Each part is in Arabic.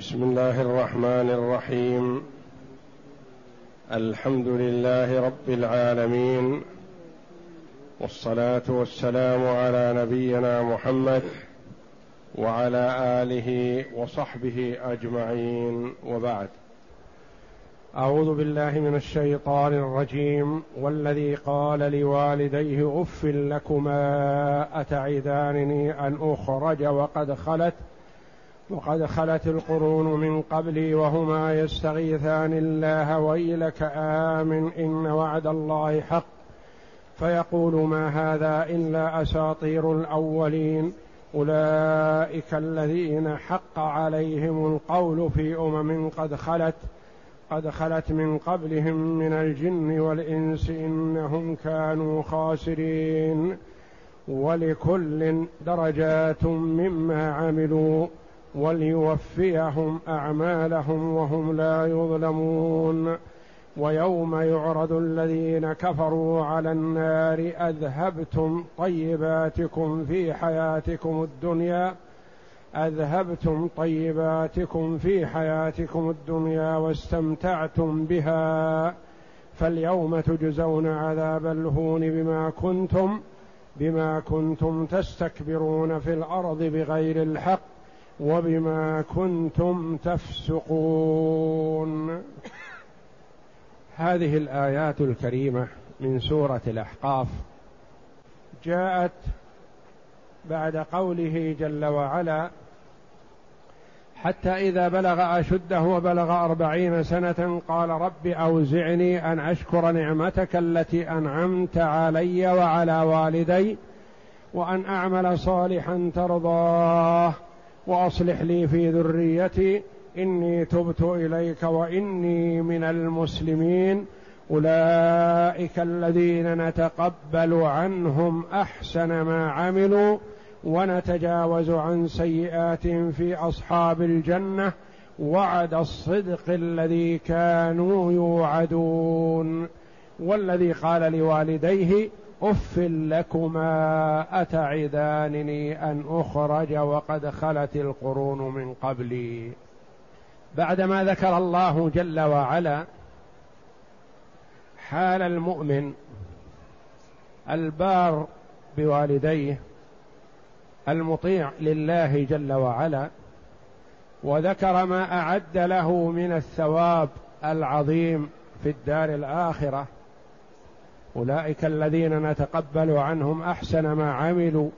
بسم الله الرحمن الرحيم. الحمد لله رب العالمين. والصلاة والسلام على نبينا محمد وعلى آله وصحبه أجمعين. وبعد. أعوذ بالله من الشيطان الرجيم. والذي قال لوالديه اف لكما أتعدانني أن أخرج وقد خلت؟ وقد خلت القرون من قبلي وهما يستغيثان الله ويلك آمن إن وعد الله حق. فيقول ما هذا إلا أساطير الأولين. أولئك الذين حق عليهم القول في أمم قد خلت قد خلت من قبلهم من الجن والإنس إنهم كانوا خاسرين. ولكل درجات مما عملوا. وليوفيهم أعمالهم وهم لا يظلمون. ويوم يعرض الذين كفروا على النار أذهبتم طيباتكم في حياتكم الدنيا أذهبتم طيباتكم في حياتكم الدنيا واستمتعتم بها فاليوم تجزون عذاب الهون بما كنتم بما كنتم تستكبرون في الأرض بغير الحق. وبما كنتم تفسقون. هذه الآيات الكريمة من سورة الأحقاف. جاءت بعد قوله جل وعلا حتى إذا بلغ أشده وبلغ أربعين سنة قال رب أوزعني أن أشكر نعمتك التي أنعمت علي وعلى والدي وأن أعمل صالحا ترضاه. وأصلح لي في ذريتي إني تبت إليك وإني من المسلمين. أولئك الذين نتقبل عنهم أحسن ما عملوا ونتجاوز عن سيئاتهم في أصحاب الجنة. وعد الصدق الذي كانوا يوعدون. والذي قال لوالديه أف لكما اتعدانني أن أخرج وقد خلت القرون من قبلي. بعدما ذكر الله جل وعلا حال المؤمن البار بوالديه المطيع لله جل وعلا وذكر ما أعد له من الثواب العظيم في الدار الآخرة أولئك الذين نتقبل عنهم أحسن ما عملوا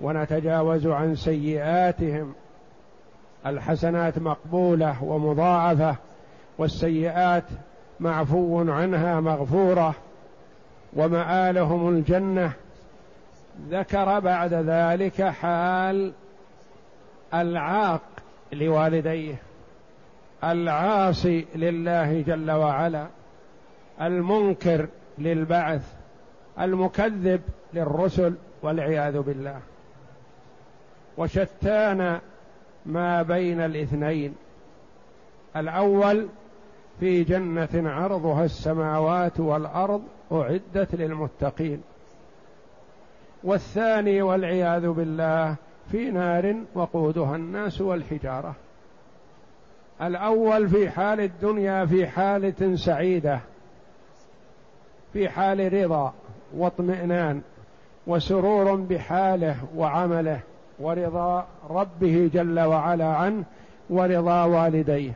ونتجاوز عن سيئاتهم. الحسنات مقبولة ومضاعفة والسيئات معفو عنها مغفورة ومآلهم الجنة. ذكر بعد ذلك حال العاق لوالديه العاصي لله جل وعلا المنكر للبعث المكذب للرسل والعياذ بالله. وشتان ما بين الاثنين. الأول في جنة عرضها السماوات والأرض أعدت للمتقين. والثاني والعياذ بالله في نار وقودها الناس والحجارة. الأول في حال الدنيا في حالة سعيدة. في حال رضا واطمئنان وسرور بحاله وعمله ورضا ربه جل وعلا عنه ورضا والديه.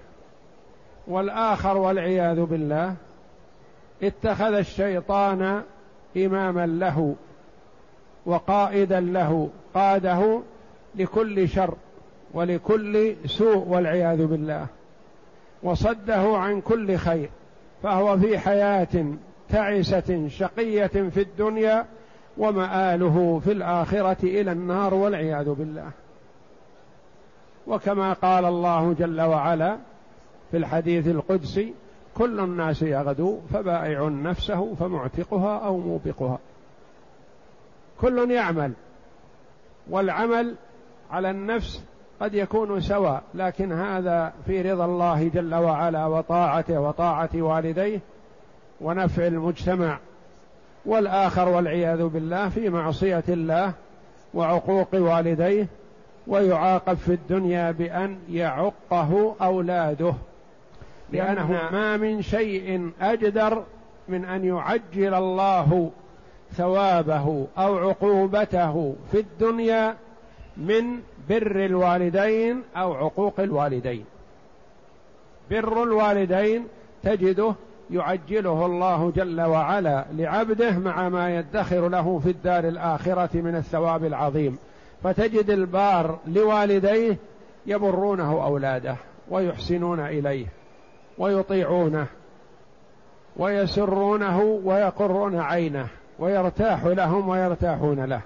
والآخر والعياذ بالله اتخذ الشيطان إماما له وقائدا له قاده لكل شر ولكل سوء والعياذ بالله. وصده عن كل خير فهو في حياة تعسة شقية في الدنيا ومآله في الآخرة إلى النار والعياذ بالله. وكما قال الله جل وعلا في الحديث القدسي كل الناس يغدو فبائع نفسه فمعتقها أو موبقها. كل يعمل والعمل على النفس قد يكون سواء لكن هذا في رضا الله جل وعلا وطاعته وطاعة والديه ونفع المجتمع والآخر والعياذ بالله في معصية الله وعقوق والديه ويعاقب في الدنيا بأن يعقه أولاده. لأنه ما من شيء أجدر من أن يعجل الله ثوابه أو عقوبته في الدنيا من بر الوالدين أو عقوق الوالدين. بر الوالدين تجده يعجله الله جل وعلا لعبده مع ما يدخر له في الدار الآخرة من الثواب العظيم. فتجد البار لوالديه يبرونه أولاده ويحسنون إليه ويطيعونه ويسرونه ويقرون عينه ويرتاح لهم ويرتاحون له.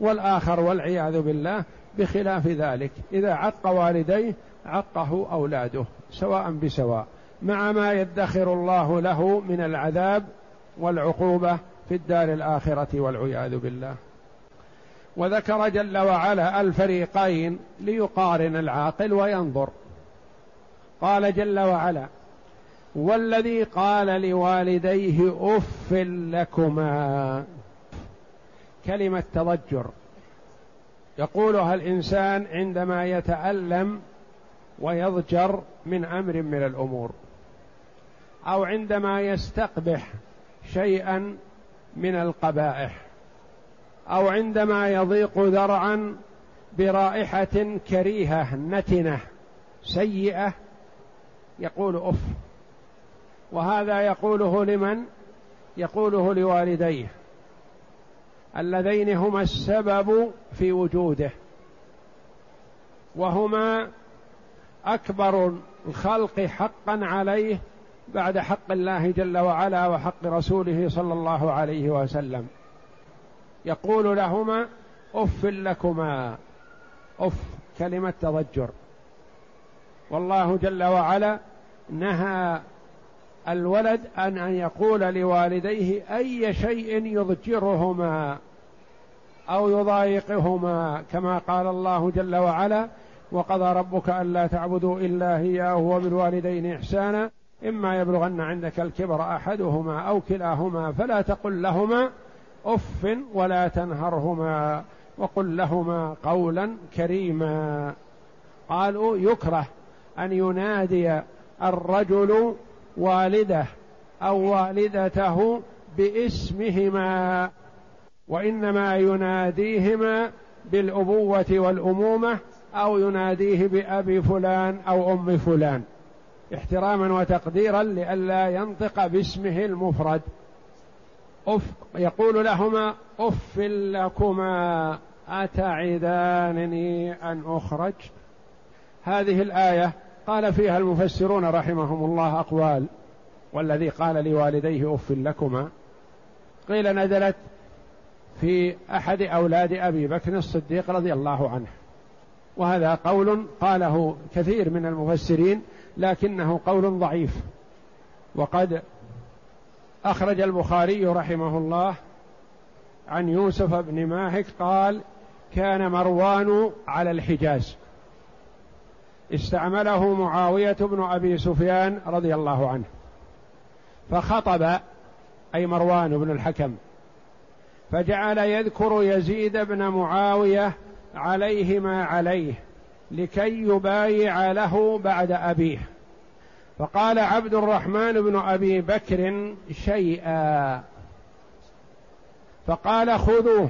والآخر والعياذ بالله بخلاف ذلك. إذا عق والديه عقه أولاده سواء بسواء. مع ما يدخر الله له من العذاب والعقوبة في الدار الآخرة والعياذ بالله. وذكر جل وعلا الفريقين ليقارن العاقل وينظر. قال جل وعلا والذي قال لوالديه أف لكما. كلمة تضجر. يقولها الإنسان عندما يتألم ويضجر من أمر من الأمور. أو عندما يستقبح شيئا من القبائح أو عندما يضيق ذرعا برائحة كريهة نتنة سيئة يقول أف. وهذا يقوله لمن؟ يقوله لوالديه. اللذين هما السبب في وجوده. وهما أكبر الخلق حقا عليه بعد حق الله جل وعلا وحق رسوله صلى الله عليه وسلم. يقول لهما أف لكما. أف كلمة تضجر. والله جل وعلا نهى الولد أن أن يقول لوالديه أي شيء يضجرهما أو يضايقهما كما قال الله جل وعلا وقضى ربك ألا تعبدوا إلا إياه وبالوالدين إحسانا إما يبلغن عندك الكبر أحدهما أو كلاهما فلا تقل لهما أف ولا تنهرهما وقل لهما قولا كريما. قالوا يكره أن ينادي الرجل والده أو والدته باسمهما وإنما يناديهما بالأبوة والأمومة أو يناديه بأبي فلان أو أم فلان. احتراما وتقديرا لئلا ينطق باسمه المفرد. أف يقول لهما أف لكما أتعدانني أن أخرج؟ هذه الآية قال فيها المفسرون رحمهم الله أقوال والذي قال لوالديه أف لكما. قيل نزلت في أحد أولاد أبي بكر الصديق رضي الله عنه. وهذا قول قاله كثير من المفسرين لكنه قول ضعيف. وقد أخرج البخاري رحمه الله عن يوسف بن ماهك قال كان مروان على الحجاز. استعمله معاوية بن أبي سفيان رضي الله عنه. فخطب أي مروان بن الحكم فجعل يذكر يزيد بن معاوية عليه ما عليه. لكي يبايع له بعد أبيه. فقال عبد الرحمن بن أبي بكر شيئا. فقال خذوه.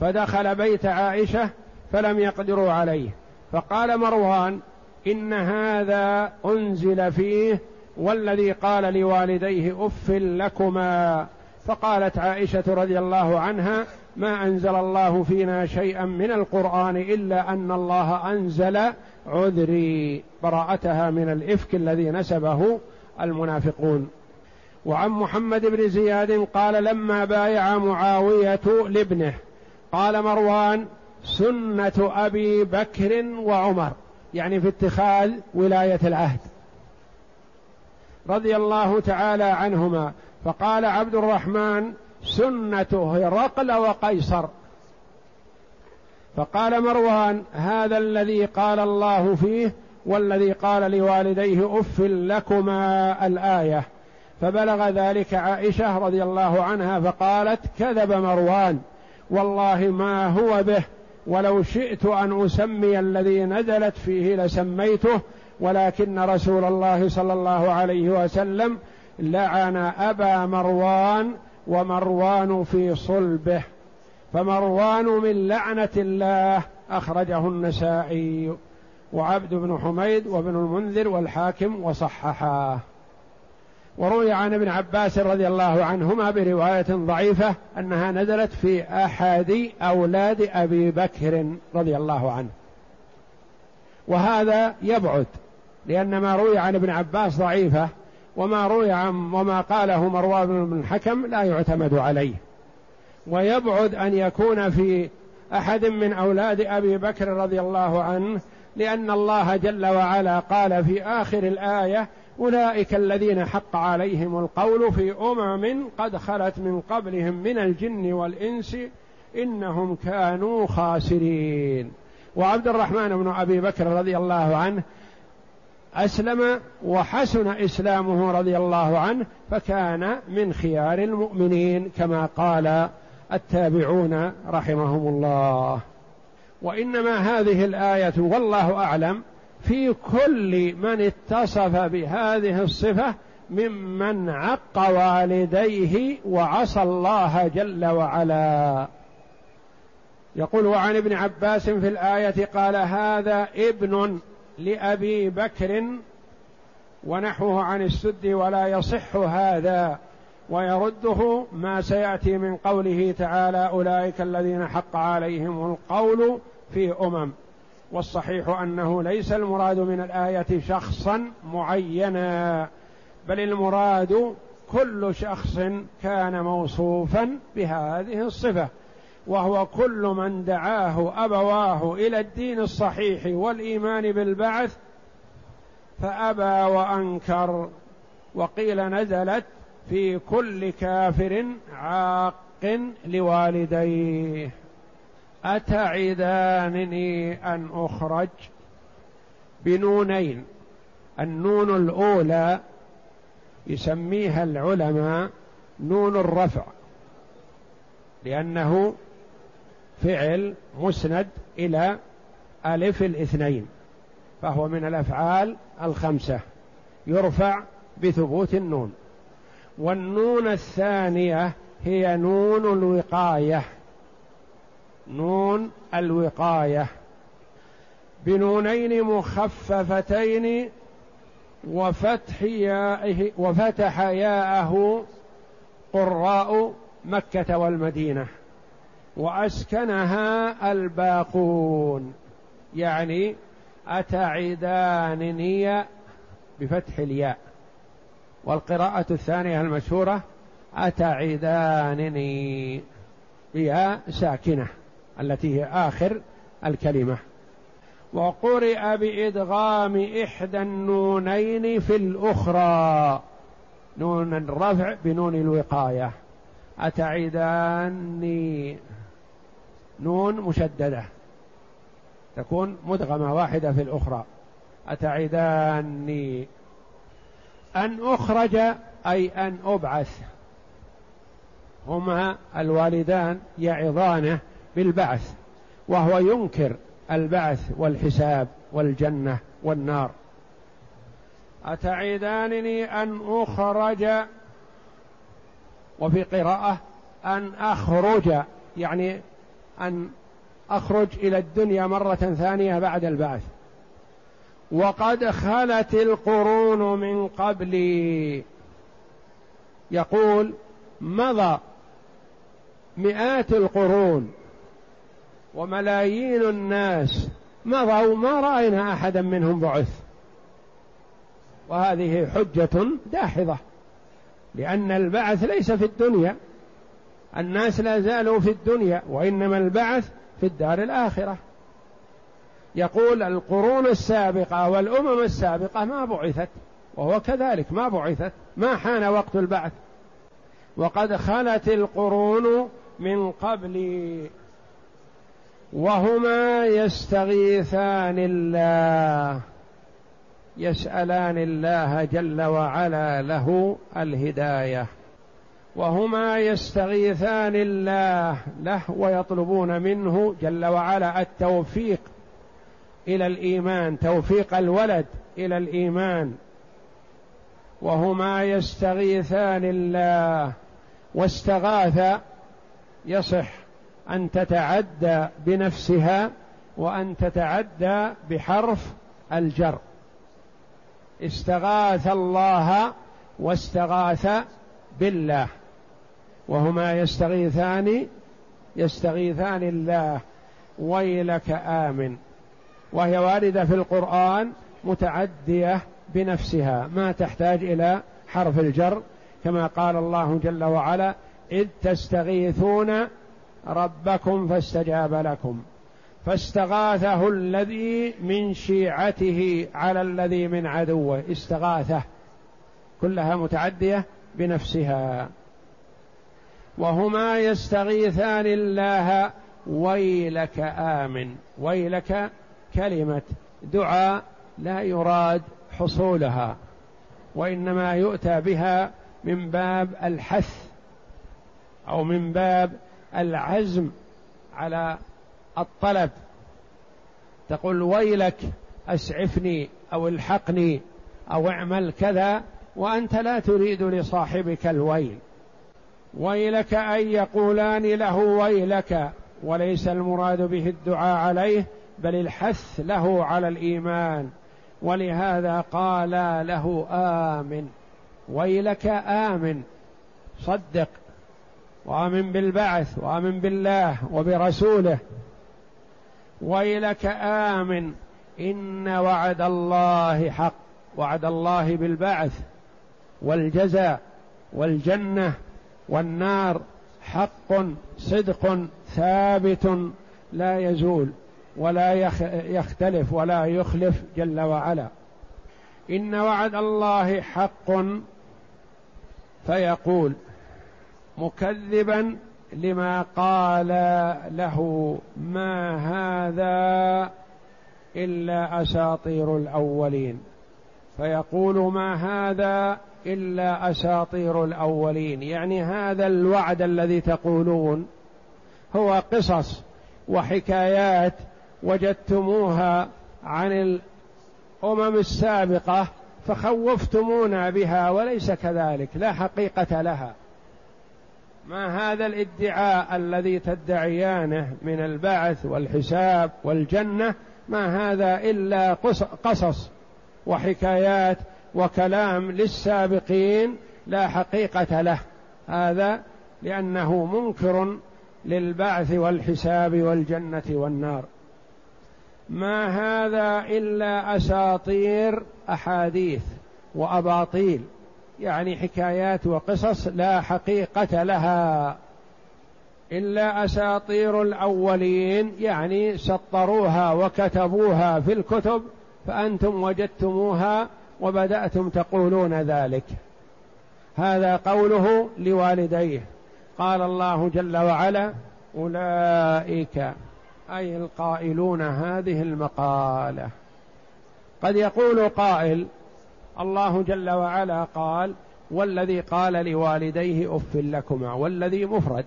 فدخل بيت عائشة فلم يقدروا عليه. فقال مروان إن هذا أنزل فيه والذي قال لوالديه أف لكما. فقالت عائشة رضي الله عنها ما أنزل الله فينا شيئا من القرآن إلا أن الله أنزل عذري. براءتها من الإفك الذي نسبه المنافقون. وعن محمد بن زياد قال لما بايع معاوية لابنه قال مروان سنة أبي بكر وعمر. يعني في اتخاذ ولاية العهد. رضي الله تعالى عنهما. فقال عبد الرحمن سنة هرقل وقيصر. فقال مروان هذا الذي قال الله فيه والذي قال لوالديه أف لكما الآية. فبلغ ذلك عائشة رضي الله عنها فقالت كذب مروان والله ما هو به ولو شئت أن أسمي الذي نزلت فيه لسميته ولكن رسول الله صلى الله عليه وسلم لعن أبا مروان ومروان في صلبه فمروان من لعنة الله أخرجه النسائي وعبد بن حميد وابن المنذر والحاكم وصححاه. وروي عن ابن عباس رضي الله عنهما برواية ضعيفة أنها نزلت في أحد أولاد أبي بكر رضي الله عنه. وهذا يبعد لأن ما روي عن ابن عباس ضعيفة وما روي عن وما قاله مروان بن الحكم لا يعتمد عليه. ويبعد أن يكون في أحد من أولاد أبي بكر رضي الله عنه لأن الله جل وعلا قال في آخر الآية أولئك الذين حق عليهم القول في أمم قد خلت من قبلهم من الجن والإنس إنهم كانوا خاسرين. وعبد الرحمن بن أبي بكر رضي الله عنه أسلم وحسن إسلامه رضي الله عنه فكان من خيار المؤمنين كما قال التابعون رحمهم الله. وإنما هذه الآية والله أعلم في كل من اتصف بهذه الصفة ممن عق والديه وعصى الله جل وعلا. يقول وعن ابن عباس في الآية قال هذا ابن لأبي بكر ونحوه عن السد ولا يصح هذا ويرده ما سيأتي من قوله تعالى أولئك الذين حق عليهم القول في أمم. والصحيح أنه ليس المراد من الآية شخصا معينا بل المراد كل شخص كان موصوفا بهذه الصفة. وهو كل من دعاه أبواه إلى الدين الصحيح والإيمان بالبعث فأبى وأنكر وقيل نزلت في كل كافر عاق لوالديه. أتعدانني أن أخرج بنونين النون الأولى يسميها العلماء نون الرفع لأنه فعل مسند إلى ألف الاثنين فهو من الأفعال الخمسة يرفع بثبوت النون. والنون الثانية هي نون الوقاية نون الوقاية. بنونين مخففتين وفتح يائه وفتح ياءه قراء مكة والمدينة. وأسكنها الباقون. يعني أتعدانني بفتح الياء. والقراءة الثانية المشهورة أتعدانني بياء ساكنة التي هي آخر الكلمة. وقرئ بإدغام إحدى النونين في الأخرى. نون الرفع بنون الوقاية. أتعداني نون مشددة. تكون مدغمة واحدة في الأخرى. أتعداني. أن أخرج أي أن أبعث. هما الوالدان يعظانه بالبعث. وهو ينكر البعث والحساب والجنة والنار. أتعدانني أن أخرج. وفي قراءة أن أخرج يعني أن أخرج إلى الدنيا مرة ثانية بعد البعث. وقد خلت القرون من قبلي. يقول مضى مئات القرون وملايين الناس مضوا ما رأينا أحدا منهم بعث. وهذه حجة داحضه لأن البعث ليس في الدنيا. الناس لا زالوا في الدنيا وإنما البعث في الدار الآخرة. يقول القرون السابقة والأمم السابقة ما بعثت وهو كذلك ما بعثت ما حان وقت البعث. وقد خلت القرون من قبل وهما يستغيثان الله يسألان الله جل وعلا له الهداية. وهما يستغيثان الله له ويطلبون منه جل وعلا التوفيق إلى الإيمان توفيق الولد إلى الإيمان. وهما يستغيثان الله واستغاث يصح أن تتعدى بنفسها وأن تتعدى بحرف الجر. استغاث الله واستغاث بالله. وهما يستغيثان يستغيثان الله ويلك آمن. وهي واردة في القرآن متعدية بنفسها ما تحتاج إلى حرف الجر كما قال الله جل وعلا إذ تستغيثون ربكم فاستجاب لكم. فاستغاثه الذي من شيعته على الذي من عدوه. استغاثه كلها متعدية بنفسها. وهما يستغيثان الله ويلك آمن. ويلك كلمة. دعاء لا يراد حصولها. وإنما يؤتى بها من باب الحث أو من باب العزم على الطلب. تقول ويلك أسعفني أو الحقني أو اعمل كذا وأنت لا تريد لصاحبك الويل. ويلك أن يقولان له ويلك وليس المراد به الدعاء عليه بل الحث له على الإيمان. ولهذا قال له آمن. ويلك آمن. صدق. وآمن بالبعث وآمن بالله وبرسوله. ويلك آمن. إن وعد الله حق. وعد الله بالبعث. والجزاء. والجنة. والنار حق صدق ثابت لا يزول ولا يختلف ولا يخلف جل وعلا. إن وعد الله حق فيقول مكذبا لما قال له ما هذا إلا أساطير الأولين. فيقول ما هذا إلا أساطير الأولين. يعني هذا الوعد الذي تقولون هو قصص وحكايات وجدتموها عن الأمم السابقة فخوفتمونا بها وليس كذلك لا حقيقة لها. ما هذا الادعاء الذي تدعيانه من البعث والحساب والجنة؟ ما هذا إلا قصص وحكايات وكلام للسابقين لا حقيقة له. هذا لأنه منكر للبعث والحساب والجنة والنار. ما هذا إلا أساطير أحاديث وأباطيل يعني حكايات وقصص لا حقيقة لها. إلا أساطير الأولين يعني سطروها وكتبوها في الكتب فأنتم وجدتموها وبدأتم تقولون ذلك. هذا قوله لوالديه. قال الله جل وعلا أولئك أي القائلون هذه المقالة. قد يقول قائل الله جل وعلا قال والذي قال لوالديه أف لكما والذي مفرد.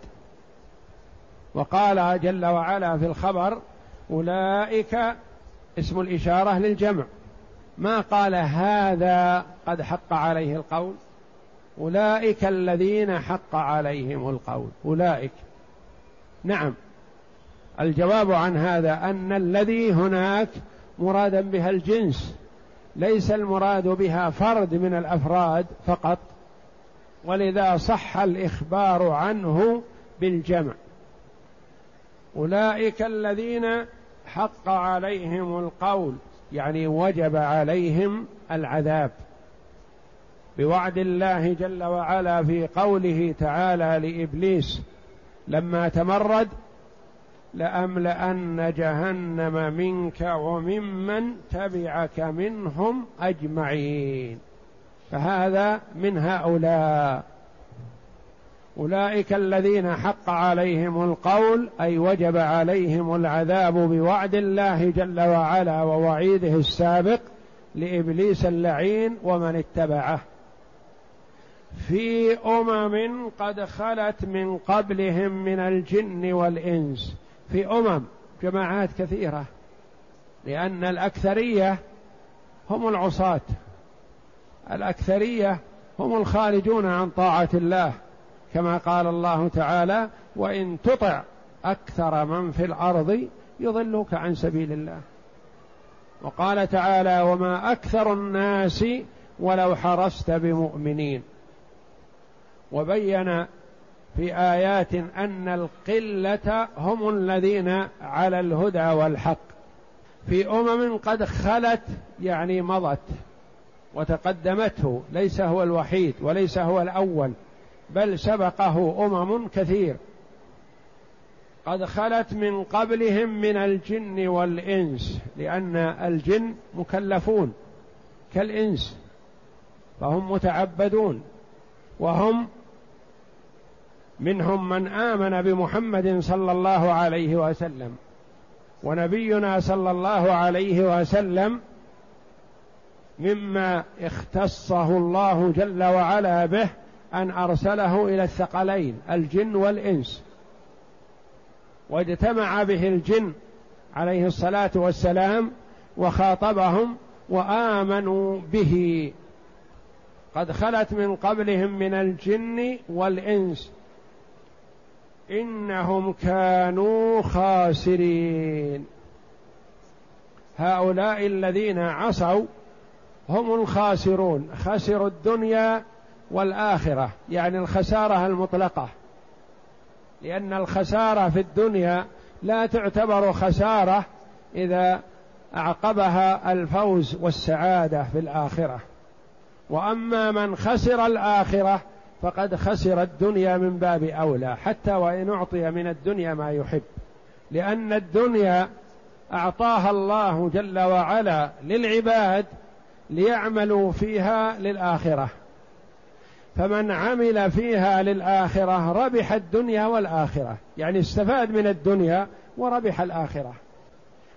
وقال جل وعلا في الخبر أولئك اسم الإشارة للجمع. ما قال هذا قد حق عليه القول؟ أولئك الذين حق عليهم القول. أولئك. نعم. الجواب عن هذا أن الذي هناك مرادا بها الجنس ليس المراد بها فرد من الأفراد فقط ولذا صح الإخبار عنه بالجمع. أولئك الذين حق عليهم القول. يعني وجب عليهم العذاب. بوعد الله جل وعلا في قوله تعالى لإبليس لما تمرد لأملأن جهنم منك وممن تبعك منهم أجمعين. فهذا من هؤلاء. أولئك الذين حق عليهم القول أي وجب عليهم العذاب بوعد الله جل وعلا ووعيده السابق لإبليس اللعين ومن اتبعه. في أمم قد خلت من قبلهم من الجن والإنس. في أمم جماعات كثيرة لأن الأكثرية هم العصاة. الأكثرية هم الخارجون عن طاعة الله. كما قال الله تعالى وإن تطع أكثر من في الأرض يضلوك عن سبيل الله. وقال تعالى وما أكثر الناس ولو حرصت بمؤمنين. وبين في آيات أن القلة هم الذين على الهدى والحق. في أمم قد خلت يعني مضت وتقدمته ليس هو الوحيد وليس هو الأول. بل سبقه أمم كثير. قد خلت من قبلهم من الجن والإنس لأن الجن مكلفون كالإنس فهم متعبدون وهم منهم من آمن بمحمد صلى الله عليه وسلم ونبينا صلى الله عليه وسلم مما اختصه الله جل وعلا به أن أرسله إلى الثقلين الجن والإنس. واجتمع به الجن عليه الصلاة والسلام وخاطبهم وآمنوا به. قد خلت من قبلهم من الجن والإنس. إنهم كانوا خاسرين. هؤلاء الذين عصوا هم الخاسرون. خسروا الدنيا والآخرة يعني الخسارة المطلقة. لأن الخسارة في الدنيا لا تعتبر خسارة إذا أعقبها الفوز والسعادة في الآخرة. وأما من خسر الآخرة فقد خسر الدنيا من باب أولى حتى وإن أعطي من الدنيا ما يحب. لأن الدنيا أعطاها الله جل وعلا للعباد ليعملوا فيها للآخرة. فمن عمل فيها للآخرة ربح الدنيا والآخرة. يعني استفاد من الدنيا وربح الآخرة.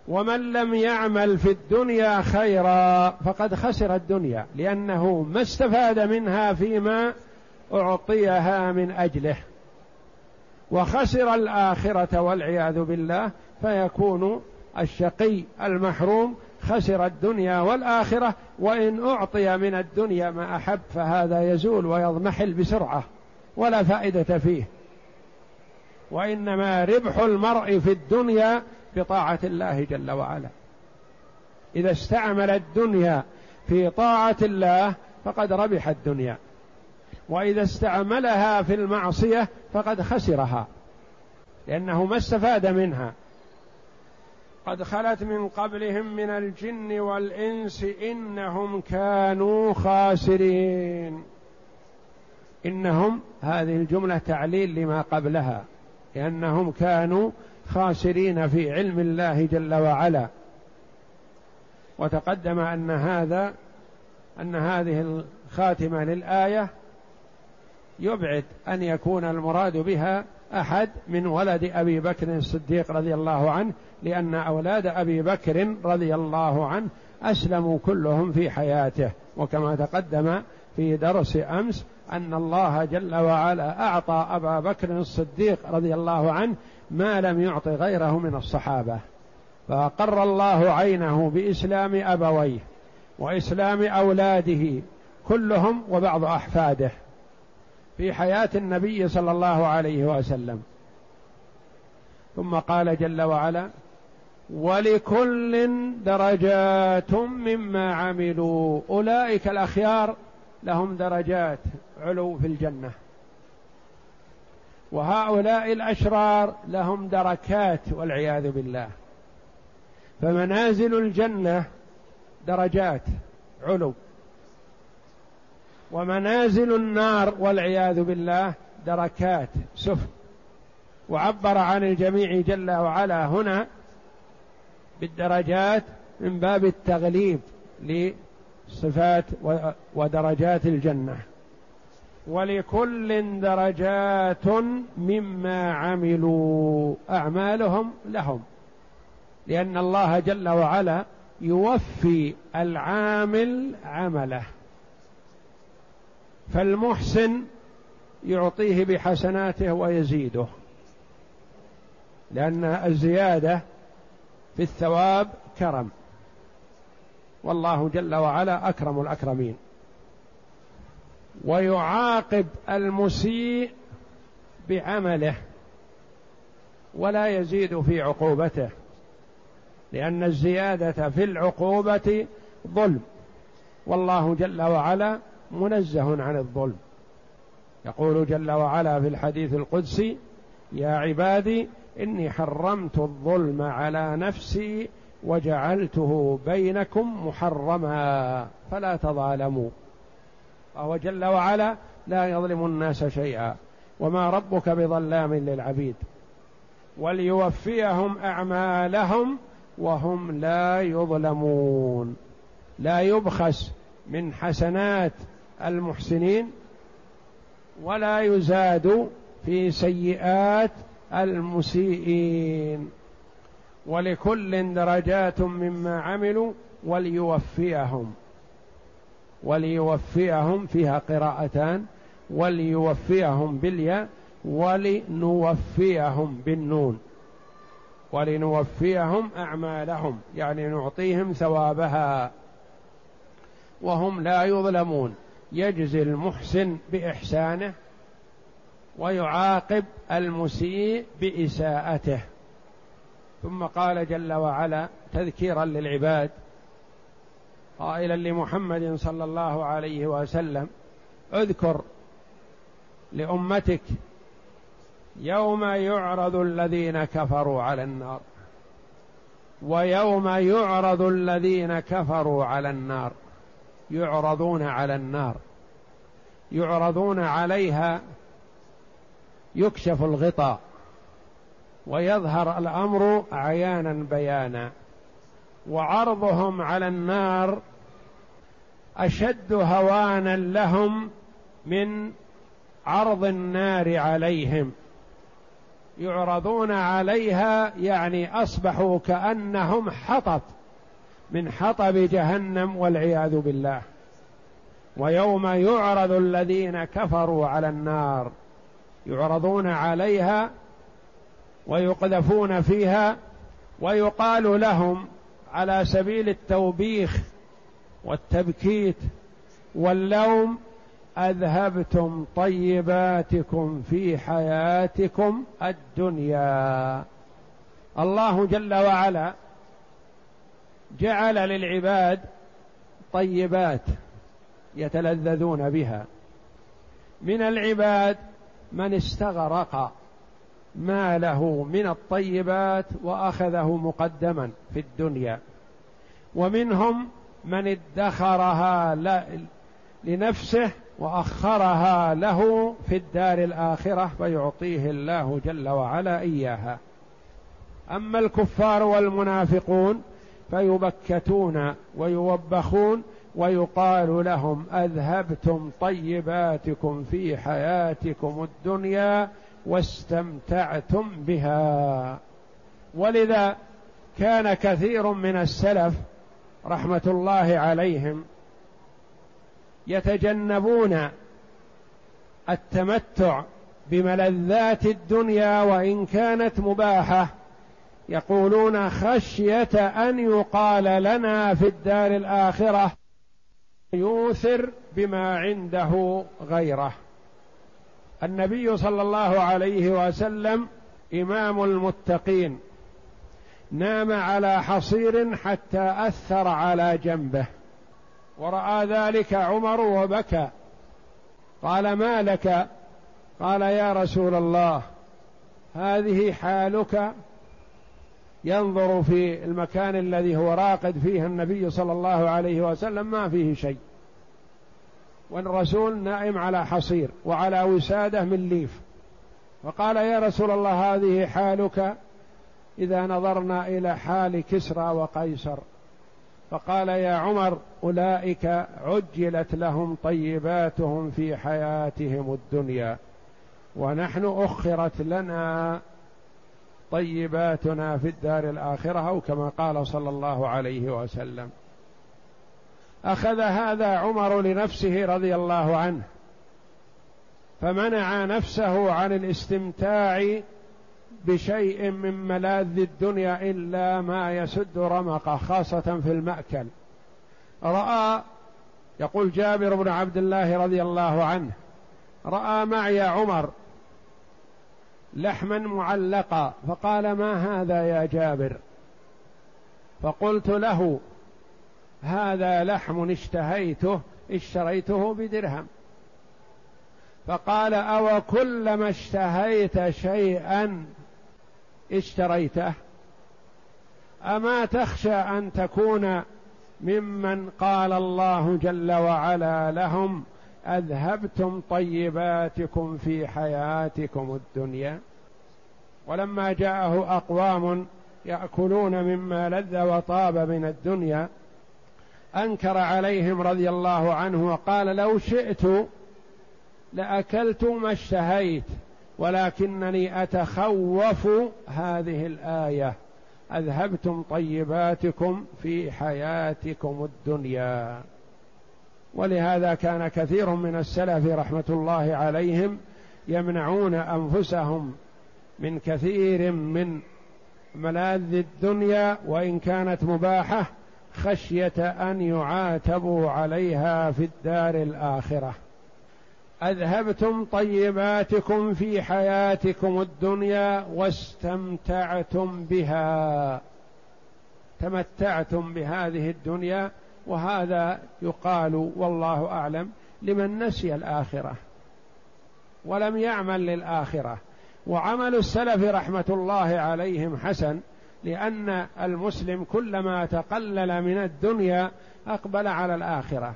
ومن لم يعمل في الدنيا خيرا فقد خسر الدنيا لأنه ما استفاد منها فيما أعطيها من أجله. وخسر الآخرة والعياذ بالله فيكون الشقي المحروم خسر الدنيا والآخرة وإن أعطي من الدنيا ما أحب فهذا يزول ويضمحل بسرعة ولا فائدة فيه. وإنما ربح المرء في الدنيا بطاعة الله جل وعلا. إذا استعمل الدنيا في طاعة الله فقد ربح الدنيا. وإذا استعملها في المعصية فقد خسرها لأنه ما استفاد منها. قد خلت من قبلهم من الجن والإنس إنهم كانوا خاسرين. إنهم هذه الجملة تعليل لما قبلها لأنهم كانوا خاسرين في علم الله جل وعلا. وتقدم أن هذا أن هذه الخاتمة للآية يبعد أن يكون المراد بها أحد من ولد أبي بكر الصديق رضي الله عنه لأن أولاد أبي بكر رضي الله عنه أسلموا كلهم في حياته. وكما تقدم في درس أمس أن الله جل وعلا أعطى أبا بكر الصديق رضي الله عنه ما لم يعط غيره من الصحابة. فاقر الله عينه بإسلام أبويه وإسلام أولاده كلهم وبعض أحفاده. في حياة النبي صلى الله عليه وسلم. ثم قال جل وعلا ولكل درجات مما عملوا أولئك الأخيار لهم درجات علو في الجنة. وهؤلاء الأشرار لهم دركات والعياذ بالله. فمنازل الجنة درجات علو. ومنازل النار والعياذ بالله دركات. سفل وعبر عن الجميع جل وعلا هنا بالدرجات من باب التغليب لصفات ودرجات الجنة. ولكل درجات مما عملوا أعمالهم لهم. لأن الله جل وعلا يوفي العامل عمله. فالمحسن يعطيه بحسناته ويزيده لأن الزيادة في الثواب كرم. والله جل وعلا أكرم الأكرمين. ويعاقب المسيء بعمله ولا يزيد في عقوبته لأن الزيادة في العقوبة ظلم. والله جل وعلا منزه عن الظلم. يقول جل وعلا في الحديث القدسي يا عبادي إني حرمت الظلم على نفسي وجعلته بينكم محرما فلا تظالموا. وهو جل وعلا لا يظلم الناس شيئا وما ربك بظلام للعبيد وليوفيهم أعمالهم وهم لا يظلمون. لا يبخس من حسنات المحسنين ولا يزاد في سيئات المسيئين. ولكل درجات مما عملوا وليوفيهم وليوفيهم فيها قراءتان وليوفيهم بالياء ولنوفيهم بالنون ولنوفيهم أعمالهم يعني نعطيهم ثوابها. وهم لا يظلمون. يجزي المحسن بإحسانه ويعاقب المسيء بإساءته. ثم قال جل وعلا تذكيرا للعباد قائلا لمحمد صلى الله عليه وسلم اذكر لأمتك يوم يعرض الذين كفروا على النار ويوم يعرض الذين كفروا على النار. يعرضون على النار يعرضون عليها يكشف الغطاء ويظهر الأمر عيانا بيانا وعرضهم على النار أشد هوانا لهم من عرض النار عليهم. يعرضون عليها يعني أصبحوا كأنهم حطب من حطب جهنم والعياذ بالله. ويوم يعرض الذين كفروا على النار يعرضون عليها ويقذفون فيها ويقال لهم على سبيل التوبيخ والتبكيت واللوم أذهبتم طيباتكم في حياتكم الدنيا. الله جل وعلا جعل للعباد طيبات يتلذذون بها. من العباد من استغرق ما له من الطيبات وأخذه مقدما في الدنيا. ومنهم من ادخرها لنفسه وأخرها له في الدار الآخرة فيعطيه الله جل وعلا إياها. أما الكفار والمنافقون فيبكتون ويوبخون ويقال لهم أذهبتم طيباتكم في حياتكم الدنيا واستمتعتم بها. ولذا كان كثير من السلف رحمة الله عليهم يتجنبون التمتع بملذات الدنيا وإن كانت مباحة يقولون خشية أن يقال لنا في الدار الآخرة يوثر بما عنده غيره. النبي صلى الله عليه وسلم إمام المتقين نام على حصير حتى أثر على جنبه. ورأى ذلك عمر وبكى. قال ما لك؟ قال يا رسول الله هذه حالك ينظر في المكان الذي هو راقد فيه النبي صلى الله عليه وسلم ما فيه شيء. والرسول نائم على حصير وعلى وسادة من ليف. فقال يا رسول الله هذه حالك إذا نظرنا إلى حال كسرى وقيصر. فقال يا عمر أولئك عجلت لهم طيباتهم في حياتهم الدنيا ونحن أخرت لنا طيباتنا في الدار الآخرة أو كما قال صلى الله عليه وسلم. أخذ هذا عمر لنفسه رضي الله عنه فمنع نفسه عن الاستمتاع بشيء من ملاذ الدنيا إلا ما يسد رمقه خاصة في المأكل. رأى يقول جابر بن عبد الله رضي الله عنه رأى معي عمر لحما معلقا. فقال ما هذا يا جابر؟ فقلت له هذا لحم اشتهيته اشتريته بدرهم. فقال أو كلما اشتهيت شيئا اشتريته. أما تخشى أن تكون ممن قال الله جل وعلا لهم أذهبتم طيباتكم في حياتكم الدنيا. ولما جاءه أقوام يأكلون مما لذ وطاب من الدنيا أنكر عليهم رضي الله عنه وقال لو شئت لاكلت ما اشتهيت ولكنني أتخوف هذه الآية. أذهبتم طيباتكم في حياتكم الدنيا. ولهذا كان كثير من السلف رحمة الله عليهم يمنعون أنفسهم من كثير من ملاذ الدنيا وإن كانت مباحة خشية أن يعاتبوا عليها في الدار الآخرة. أذهبتم طيباتكم في حياتكم الدنيا واستمتعتم بها. تمتعتم بهذه الدنيا وهذا يقال والله أعلم لمن نسي الآخرة ولم يعمل للآخرة. وعمل السلف رحمة الله عليهم حسن لأن المسلم كلما تقلل من الدنيا أقبل على الآخرة.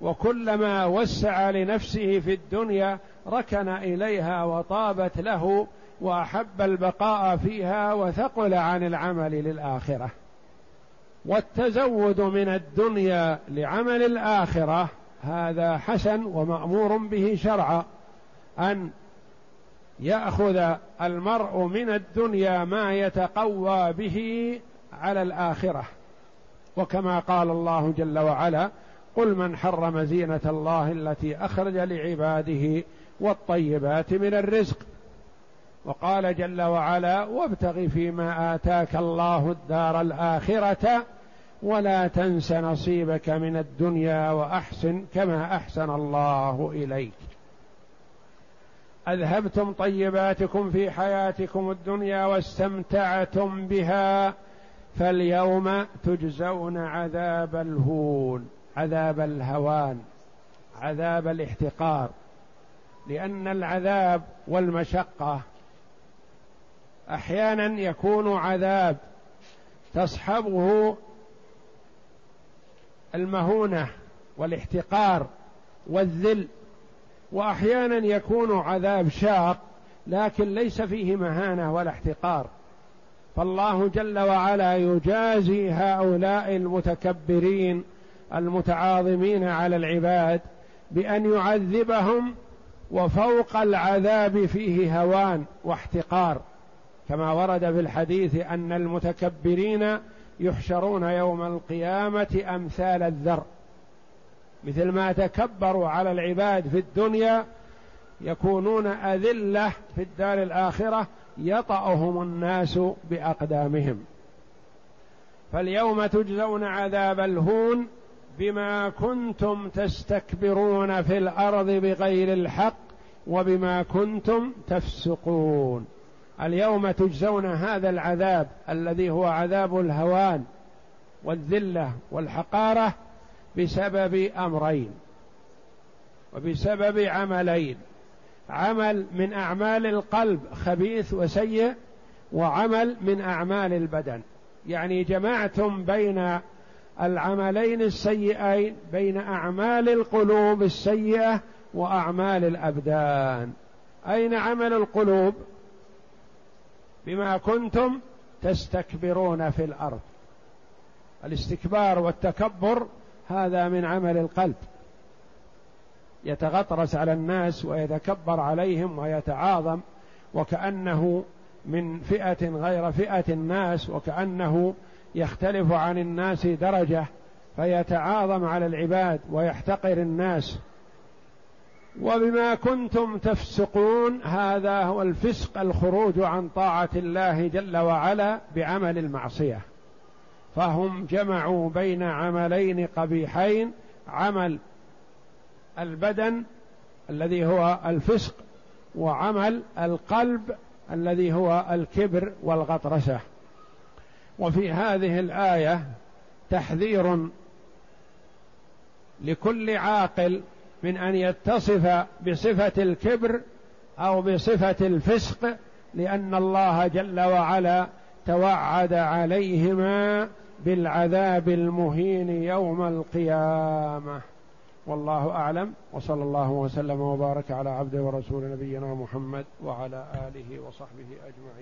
وكلما وسع لنفسه في الدنيا ركن إليها وطابت له وأحب البقاء فيها وثقل عن العمل للآخرة. والتزود من الدنيا لعمل الآخرة هذا حسن ومأمور به شرعا أن يأخذ المرء من الدنيا ما يتقوى به على الآخرة. وكما قال الله جل وعلا قل من حرم زينة الله التي أخرج لعباده والطيبات من الرزق وقال جل وعلا وابتغ فيما آتاك الله الدار الآخرة ولا تنس نصيبك من الدنيا وأحسن كما أحسن الله إليك. أذهبتم طيباتكم في حياتكم الدنيا واستمتعتم بها فاليوم تجزون عذاب الهون عذاب الهوان عذاب الاحتقار لأن العذاب والمشقة أحيانا يكون عذاب تصحبه المهونة والاحتقار والذل وأحيانا يكون عذاب شاق لكن ليس فيه مهانة ولا احتقار. فالله جل وعلا يجازي هؤلاء المتكبرين المتعاظمين على العباد بأن يعذبهم وفوق العذاب فيه هوان واحتقار. كما ورد في الحديث أن المتكبرين يحشرون يوم القيامة أمثال الذر. مثل ما تكبروا على العباد في الدنيا يكونون أذلة في الدار الآخرة يطأهم الناس بأقدامهم. فاليوم تجزون عذاب الهون بما كنتم تستكبرون في الأرض بغير الحق وبما كنتم تفسقون. اليوم تجزون هذا العذاب الذي هو عذاب الهوان والذلة والحقارة بسبب أمرين وبسبب عملين. عمل من أعمال القلب خبيث وسيء وعمل من أعمال البدن. يعني جمعتم بين العملين السيئين بين أعمال القلوب السيئة وأعمال الأبدان. أين عمل القلوب؟ بما كنتم تستكبرون في الأرض. الاستكبار والتكبر هذا من عمل القلب. يتغطرس على الناس ويتكبر عليهم ويتعاظم وكأنه من فئة غير فئة الناس وكأنه يختلف عن الناس درجة فيتعاظم على العباد ويحتقر الناس. وبما كنتم تفسقون هذا هو الفسق الخروج عن طاعة الله جل وعلا بعمل المعصية. فهم جمعوا بين عملين قبيحين عمل البدن الذي هو الفسق وعمل القلب الذي هو الكبر والغطرسة. وفي هذه الآية تحذير لكل عاقل من أن يتصف بصفة الكبر أو بصفة الفسق لأن الله جل وعلا توعد عليهما بالعذاب المهين يوم القيامة. والله أعلم وصلى الله وسلم وبارك على عبده ورسول نبينا محمد وعلى آله وصحبه أجمعين.